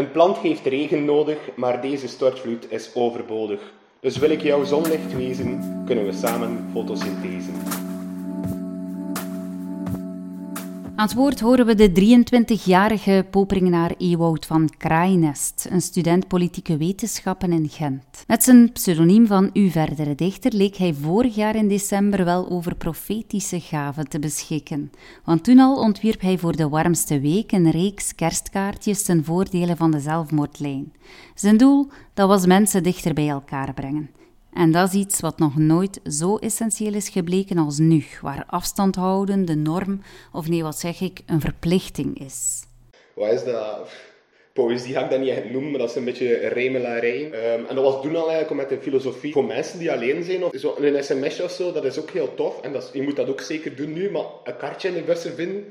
Een plant heeft regen nodig, maar deze stortvloed is overbodig. Dus wil ik jouw zonlicht wezen, kunnen we samen fotosynthese. Aan het woord horen we de 23-jarige Poperingenaar Ewout van Kraainest, een student politieke wetenschappen in Gent. Met zijn pseudoniem van Uw Verdere Dichter leek hij vorig jaar in december wel over profetische gaven te beschikken. Want toen al ontwierp hij voor de warmste week een reeks kerstkaartjes ten voordele van de zelfmoordlijn. Zijn doel, dat was mensen dichter bij elkaar brengen. En dat is iets wat nog nooit zo essentieel is gebleken als nu, waar afstand houden de norm, of nee, wat zeg ik, een verplichting is. Wat is dat? Poëzie ga ik dat niet echt noemen, maar dat is een beetje remelarij. Um, en dat was toen al eigenlijk met de filosofie voor mensen die alleen zijn. Of zo een sms'je of zo, dat is ook heel tof. En dat je moet dat ook zeker doen nu, maar een kaartje in de bussen vinden,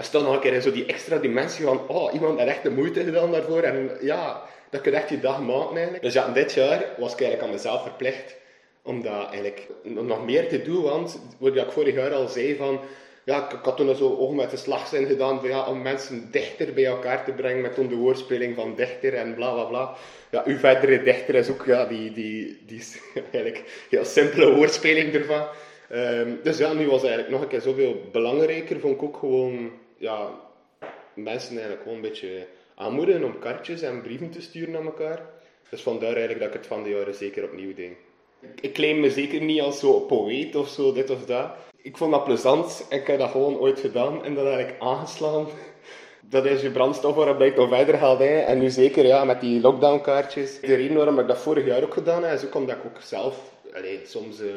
dat is toch nog een keer zo die extra dimensie van, oh, iemand heeft echt de moeite gedaan daarvoor. En ja, dat kun je echt je dag maken eigenlijk. Dus ja, dit jaar was ik eigenlijk aan mezelf verplicht om dat eigenlijk nog meer te doen. Want wat ik vorig jaar al zei van, ja, ik, had toen zo oog met de slagzin gedaan van, ja, om mensen dichter bij elkaar te brengen met toen de woordspeling van dichter en bla bla bla. Ja, uw verdere dichter is ook ja, die, die, die, eigenlijk heel simpele woordspeling ervan. Um, dus ja, nu was eigenlijk nog een keer zoveel belangrijker, vond ik ook gewoon, ja, mensen eigenlijk gewoon een beetje aanmoedigen om kaartjes en brieven te sturen naar elkaar. Dus vandaar eigenlijk dat ik het van de jaren zeker opnieuw deed. Ik claim me zeker niet als zo poëet of zo, dit of dat. Ik vond dat plezant en ik heb dat gewoon ooit gedaan en dat ik aangeslaan. Dat is je brandstof waarop ik nog verder ga. En nu zeker ja, met die lockdownkaartjes. De reden waarom ik dat vorig jaar ook gedaan heb, is ook omdat ik ook zelf allez, soms uh,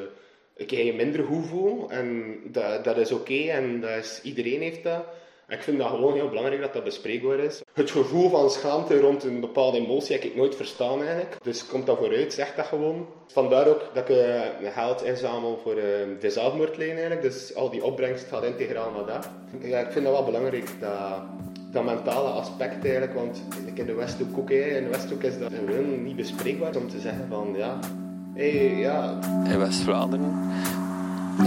ik je minder goed voel. En dat, dat is oké en dat is, iedereen heeft dat. Ik vind dat gewoon heel belangrijk dat dat bespreekbaar is. Het gevoel van schaamte rond een bepaalde emotie heb ik nooit verstaan eigenlijk. Dus komt dat vooruit, zeg dat gewoon. Vandaar ook dat ik uh, geld inzamel voor uh, de zelfmoordlijn eigenlijk. Dus al die opbrengst gaat integraal naar dat. Ja, ik vind dat wel belangrijk, dat, dat mentale aspect eigenlijk. Want in de Westhoek ook, in de Westhoek is dat gewoon niet bespreekbaar om te zeggen van ja... Hey, ja. In West-Vlaanderen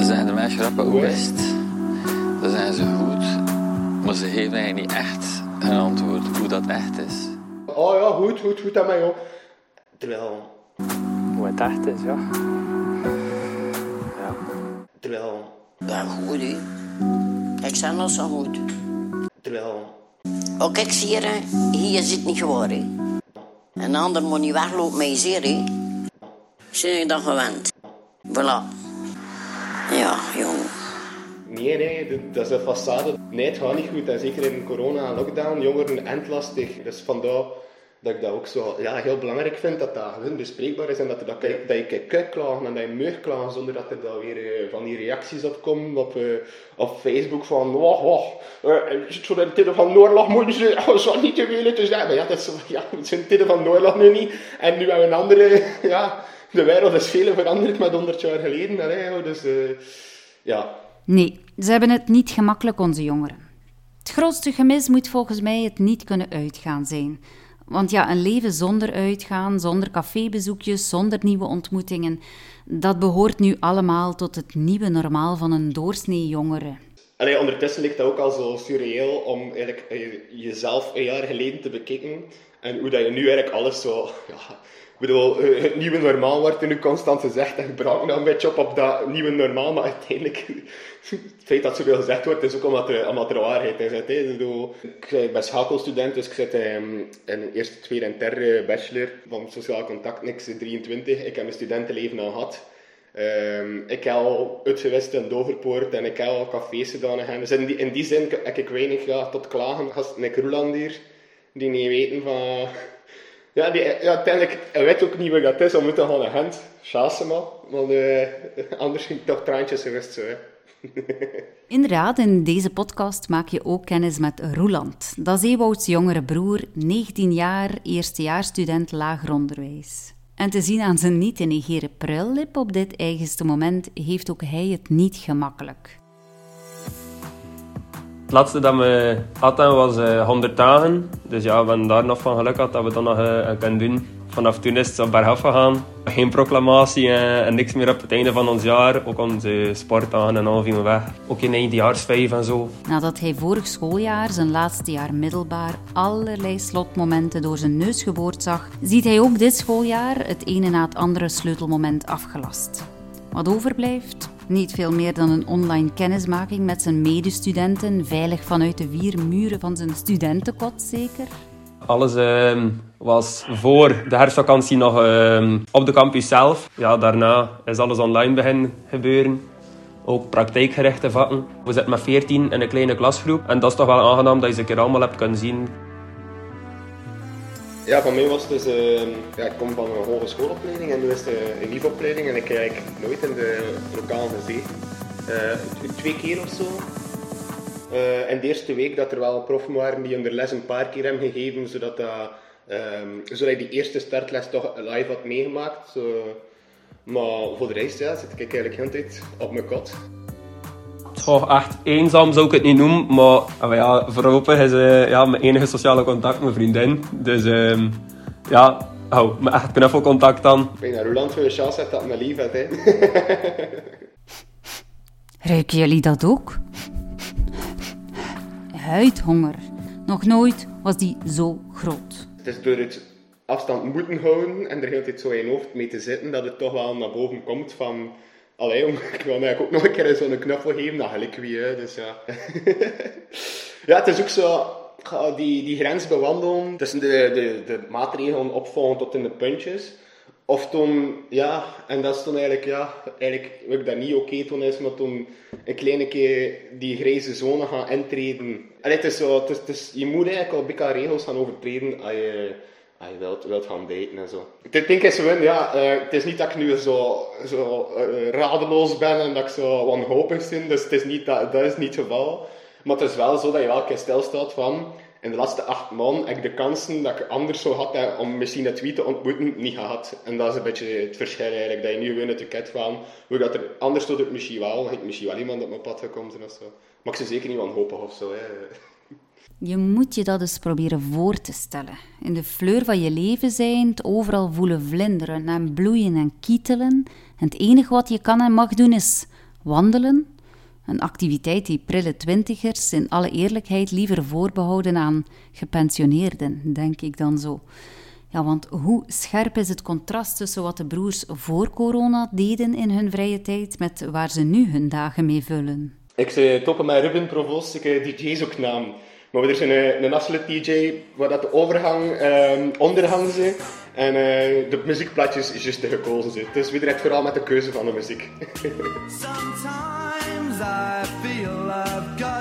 zijn de mensen rappen West. Dat zijn ze goed. Maar ze geven eigenlijk niet echt een antwoord hoe dat echt is. Oh ja, goed, goed, goed aan mij joh. Terwijl... Hoe het echt is, ja. Ja. Terwijl... Ja, goed hè. Ik zijn nog zo goed. Terwijl... Oh kijk, zie je, hier zit niet geworden. Een ander moet niet weglopen met je zeer hè. Zijn je dat gewend? Voilà. Ja, jongen. Nee, nee, dat is een façade. Nee, het gaat niet goed. En zeker in corona en lockdown, jongeren endlastig. Dus vandaar dat ik dat ook zo ja, heel belangrijk vind, dat dat gewoon bespreekbaar is en dat, dat, dat je kan klagen en dat je mag zonder dat er dan weer uh, van die reacties op komen op, uh, op Facebook van wacht, wacht, uh, zo in tijden van oorlog moeten ze zo niet te willen te zeggen. Maar ja, dat is, ja, het zijn van oorlog nu niet. En nu hebben we een andere, ja, de wereld is veel veranderd met 100 jaar geleden. Dus ja, Nee, ze hebben het niet gemakkelijk, onze jongeren. Het grootste gemis moet volgens mij het niet kunnen uitgaan zijn. Want ja, een leven zonder uitgaan, zonder cafébezoekjes, zonder nieuwe ontmoetingen, dat behoort nu allemaal tot het nieuwe normaal van een doorsnee jongere. Allee, ondertussen ligt dat ook al zo surreëel om eigenlijk eh, jezelf een jaar geleden te bekijken en hoe dat je nu eigenlijk alles zo ja, bedoel, eh, het nieuwe normaal wordt er nu constant gezegd en gebruik nou een beetje op op dat nieuwe normaal, maar uiteindelijk, het feit dat zoveel gezegd wordt, is ook omdat er, omdat er waarheid is. Hè. Ik, ben schakelstudent, dus ik zit in een eerste, tweede en derde bachelor van sociaal contact, niks 23. Ik heb mijn studentenleven al gehad. Um, ik heb al uitgewist in Doverpoort en ik heb al cafés gedaan. En dus in die, in die zin heb ik weinig ja, tot klagen. Gast Nick Roeland hier, die niet weten van ja, die, ja, uiteindelijk weet ook niet wat dat is. We moeten gewoon een hand chassen, maar. Want uh, anders ging toch traantjes geweest zo. Hè. Inderdaad, in deze podcast maak je ook kennis met Roeland. Dat is Ewouds jongere broer, 19 jaar, eerstejaarsstudent lager onderwijs. En te zien aan zijn niet te negeren pruillip op dit eigenste moment, heeft ook hij het niet gemakkelijk. Het laatste dat we hadden was uh, 100 dagen. Dus ja, we hebben daar nog van geluk gehad dat we dat nog uh, kunnen doen vanaf toen is het zo bergaf gegaan. Geen proclamatie en, niks meer op het einde van ons jaar. Ook onze sport aan en al viel weg. Ook in eindjaarsvijf en zo. Nadat hij vorig schooljaar, zijn laatste jaar middelbaar, allerlei slotmomenten door zijn neus geboord zag, ziet hij ook dit schooljaar het ene na het andere sleutelmoment afgelast. Wat overblijft? Niet veel meer dan een online kennismaking met zijn medestudenten, veilig vanuit de vier muren van zijn studentenkot zeker? Alles uh, was voor de herfstvakantie nog uh, op de campus zelf. Ja, daarna is alles online beginnen gebeuren. Ook praktijkgerichte vakken. We zitten met 14 in een kleine klasgroep. En dat is toch wel aangenaam dat je ze een keer allemaal hebt kunnen zien. Ja, van mij was dus, uh, ja, ik kom van een hogeschoolopleiding en nu is het een NIF-opleiding en ik kijk nooit in de lokale zee. Uh, twee keer of zo. Uh, in de eerste week dat er wel proffen waren die hun les een paar keer hebben gegeven, zodat, dat, um, zodat ik die eerste startles toch live had meegemaakt. Maar voor de rest ja, zit ik eigenlijk de hele tijd op mijn kot. Goh, echt eenzaam zou ik het niet noemen, maar, maar ja, voorlopig is uh, ja, mijn enige sociale contact mijn vriendin. Dus uh, ja, hou me echt knuffelcontact aan. Ik ben naar Roland voor je chance hebt dat me lief hebt, hè. Ruiken jullie dat ook? Huidhonger. Nog nooit was die zo groot. Het is door het afstand moeten houden en er heel tijd zo in je hoofd mee te zitten, dat het toch wel naar boven komt van Allee, jong, ik wil eigenlijk ook nog een keer zo'n knuffel geven, dat gelijk wie, hè, dus ja. ja, het is ook zo, die, die grens bewandelen, tussen de, de, de maatregelen opvolgen tot in de puntjes. Of toen, ja, en dat is toen eigenlijk, ja, eigenlijk wil ik dat niet oké toen is, maar toen een kleine keer die grijze zone gaan intreden. En het is zo, het is, je moet eigenlijk al een regels gaan overtreden als je ah, je wilt, wilt gaan daten en zo. Ik denk is gewoon, ja, uh, het is niet dat ik nu zo, zo uh, radeloos ben en dat ik zo wanhopig ben, dus het is niet, dat, dat is niet het geval. Maar het is wel zo dat je wel een keer stilstaat van, in de laatste acht maanden heb ik de kansen dat ik anders zou had om misschien het wie te ontmoeten, niet gehad. En dat is een beetje het verschil eigenlijk, dat je nu gewoon uit de ket van, hoe dat er anders tot het misschien wel, ik misschien wel iemand op mijn pad gekomen of zo. Maar ik ze zeker niet wanhopig of zo, hè. Je moet je dat eens proberen voor te stellen. In de fleur van je leven zijnd, overal voelen vlinderen en bloeien en kietelen. En het enige wat je kan en mag doen is wandelen. Een activiteit die prille twintigers in alle eerlijkheid liever voorbehouden aan gepensioneerden, denk ik dan zo. Ja, want hoe scherp is het contrast tussen wat de broers voor corona deden in hun vrije tijd met waar ze nu hun dagen mee vullen? Ik zei toppen met Ruben Provost, ik DJ's ook naam. Maar er is een, eh, een absolute DJ waar dat de overgang um, onderhang is. En uh, de muziekplatjes is juist gekozen. Zit. Dus wie direct vooral met de keuze van de muziek. Sometimes I feel I've got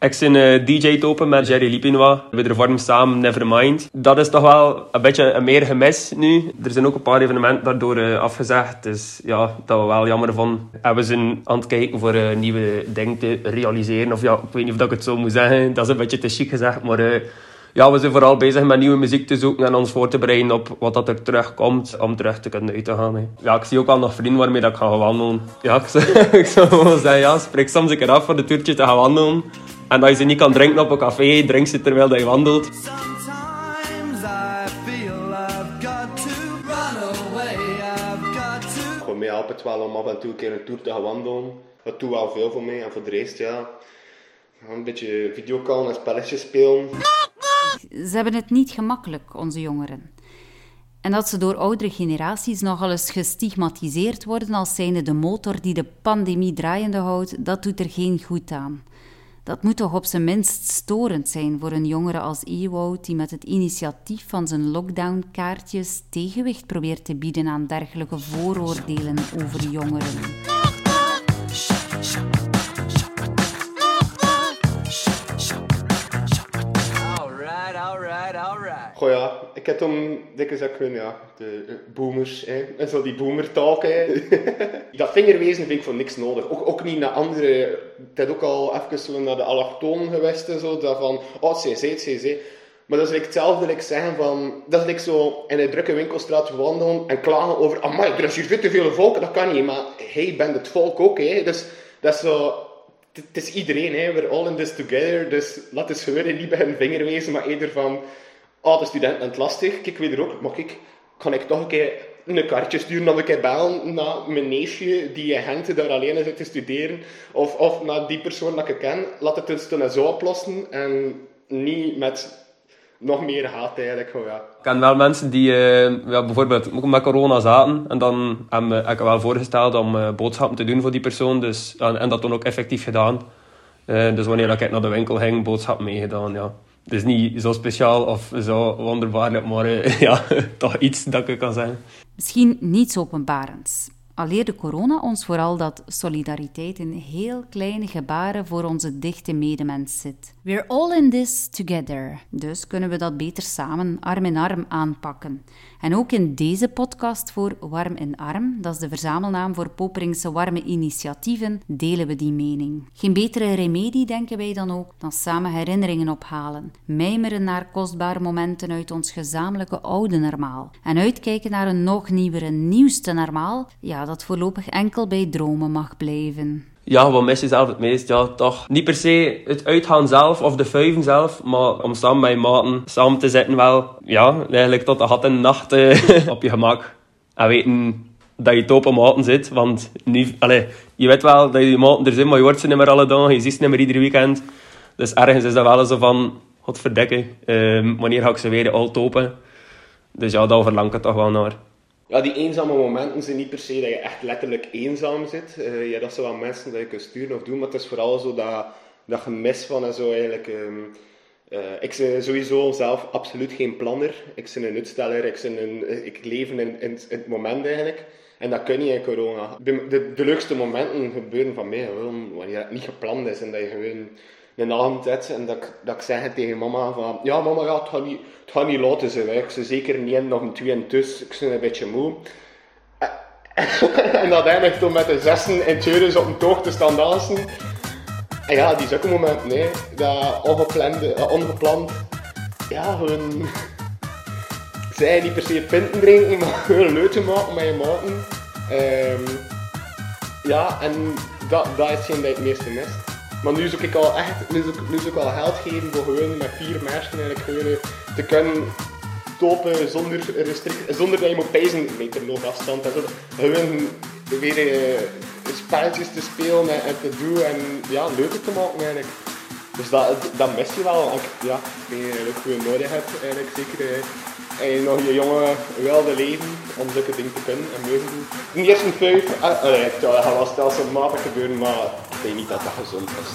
ik ben uh, DJ topen met Jerry Lipinois. We vormen samen Nevermind. Dat is toch wel een beetje een meer gemis nu. Er zijn ook een paar evenementen daardoor uh, afgezegd. Dus ja, dat we wel jammer van. En we zijn aan het kijken voor uh, nieuwe dingen te realiseren. Of ja, ik weet niet of ik het zo moet zeggen. Dat is een beetje te chic gezegd. Maar ja, we zijn vooral bezig met nieuwe muziek te zoeken en ons voor te bereiden op wat dat er terugkomt om terug te kunnen uit te gaan. Hè. Ja, ik zie ook al nog vrienden waarmee dat ik ga wandelen. Ja, ik zou, zeggen, ja, spreek soms een keer af voor de toertje te gaan wandelen. En dat je ze niet kan drinken op een café, drink ze terwijl je wandelt. Gewoon mij helpt het wel om af en toe een keer een tour te gaan wandelen. Dat doet wel veel voor mij. En voor de rest, ja, een beetje videocallen en spelletjes spelen. Ze hebben het niet gemakkelijk, onze jongeren. En dat ze door oudere generaties nogal eens gestigmatiseerd worden als zijnde de motor die de pandemie draaiende houdt, dat doet er geen goed aan. Dat moet toch op zijn minst storend zijn voor een jongere als Ewout, die met het initiatief van zijn lockdownkaartjes tegenwicht probeert te bieden aan dergelijke vooroordelen over jongeren. Heb toen dikwijls ook gewoon, ja, de boomers, hè. en zo die boomertalk, hè. dat vingerwezen vind ik voor niks nodig. Ook, ook niet naar andere, het ook al even zo naar de allochtonen geweest en zo, dat van, oh, CC, CC. Maar dat is hetzelfde ik zeggen van, dat is ik zo in een drukke winkelstraat wandelen en klagen over, amai, er is hier veel te veel volk, dat kan niet, maar hey, bent het volk ook, hè. Dus dat is zo, het is iedereen, hè. we're all in this together. Dus laat eens gewoon niet bij hun vinger wezen, maar eerder van, oh, de studenten het lastig. Kijk, weer ook, mag ik, kan ik toch een keer een kaartje sturen dan een keer bellen naar mijn neefje die in Gent daar alleen zit te studeren. Of, of naar die persoon dat ik ken. Laat het dus dan zo oplossen en niet met nog meer haat eigenlijk. Oh, ja. Ik ken wel mensen die uh, ja, bijvoorbeeld met corona zaten en dan heb ik wel voorgesteld om uh, boodschappen te doen voor die persoon. Dus, en, en dat toen ook effectief gedaan. Uh, dus wanneer ik naar de winkel ging, boodschappen meegedaan. Ja. Het is niet zo speciaal of zo wonderbaarlijk, maar ja, toch iets dat ik kan zeggen. Misschien niets openbarends. Al leerde corona ons vooral dat solidariteit in heel kleine gebaren voor onze dichte medemens zit. We're all in this together. Dus kunnen we dat beter samen arm in arm aanpakken. En ook in deze podcast voor Warm in Arm, dat is de verzamelnaam voor Poperingse warme initiatieven, delen we die mening. Geen betere remedie, denken wij dan ook, dan samen herinneringen ophalen, mijmeren naar kostbare momenten uit ons gezamenlijke oude normaal en uitkijken naar een nog nieuwere, nieuwste normaal, ja, dat voorlopig enkel bij dromen mag blijven. Ja, wat mis je zelf het meest? Ja, toch niet per se het uitgaan zelf of de vuiven zelf, maar om samen met maten samen te zitten wel, ja, eigenlijk tot de gat de nacht eh, op je gemak. En weten dat je top op maten zit, want nu, allez, je weet wel dat je maten er zijn, maar je hoort ze niet meer alle dagen, je ziet ze niet meer ieder weekend. Dus ergens is dat wel zo van, godverdikke, uh, wanneer ga ik ze weer al topen? Dus ja, daar verlang ik toch wel naar. Ja, die eenzame momenten zijn niet per se dat je echt letterlijk eenzaam zit. Uh, ja, dat zijn wel mensen dat je kunt sturen of doen, maar het is vooral zo dat, dat gemis van en zo eigenlijk... Um, uh, ik ben sowieso zelf absoluut geen planner. Ik ben een uitsteller, ik, ben een, ik leef in, in, in, het moment eigenlijk. En dat kun je in corona. De, de, de leukste momenten gebeuren van mij gewoon wanneer het niet gepland is en dat je gewoon een avond zet en dat ik, dat ik zeg tegen mama van ja mama ja, het gaat niet, het gaat niet laten zijn. Ik ze zeker niet in nog een twee en tussen. Ik ben een beetje moe. en dat eindigt toen met de zessen in Tjeuris op een toog te staan dansen. En ja, die zulke momenten, nee, dat ongeplande, uh, ongepland, ja, gewoon, zij niet per se pinten drinken, maar leuk te maken met je maten. Um, ja, en dat, dat is geen dat het meeste mist. Maar nu zoek ik al echt, nu zoek, nu zoek al geld geven voor gewoon met vier mensen eigenlijk gewoon te kunnen topen zonder restricties, zonder dat je moet pijzen meter afstand en zo. Gewoon weer uh, spelletjes te spelen en, te doen en ja, leuker te maken eigenlijk. Dus dat, dat mis je wel. Ja, ik je gewoon nodig hebt eigenlijk zeker. Uh, en je nog je jonge wilde leven om zulke dingen te kunnen en mogen doen. De eerste vijf, uh, allee, het gaat wel stelselmatig gebeuren, maar ik denk niet dat dat gezond is.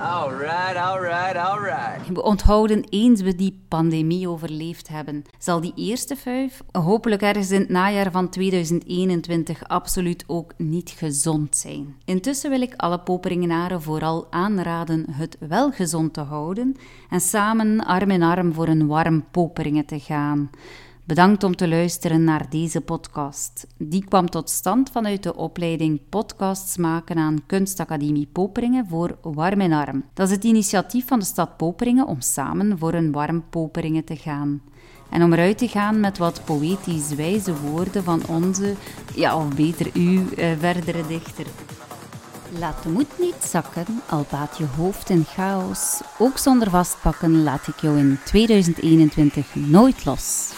Alright, alright, alright. We onthouden eens we die pandemie overleefd hebben. Zal die eerste vijf, hopelijk ergens in het najaar van 2021, absoluut ook niet gezond zijn. Intussen wil ik alle Poperingenaren vooral aanraden het wel gezond te houden en samen arm in arm voor een warm Poperingen te gaan. Bedankt om te luisteren naar deze podcast. Die kwam tot stand vanuit de opleiding Podcasts maken aan Kunstacademie Poperingen voor Warm en Arm. Dat is het initiatief van de stad Poperingen om samen voor een warm Poperingen te gaan. En om eruit te gaan met wat poëtisch wijze woorden van onze, ja of beter uw, uh, verdere dichter. Laat de moed niet zakken, al baat je hoofd in chaos. Ook zonder vastpakken laat ik jou in 2021 nooit los.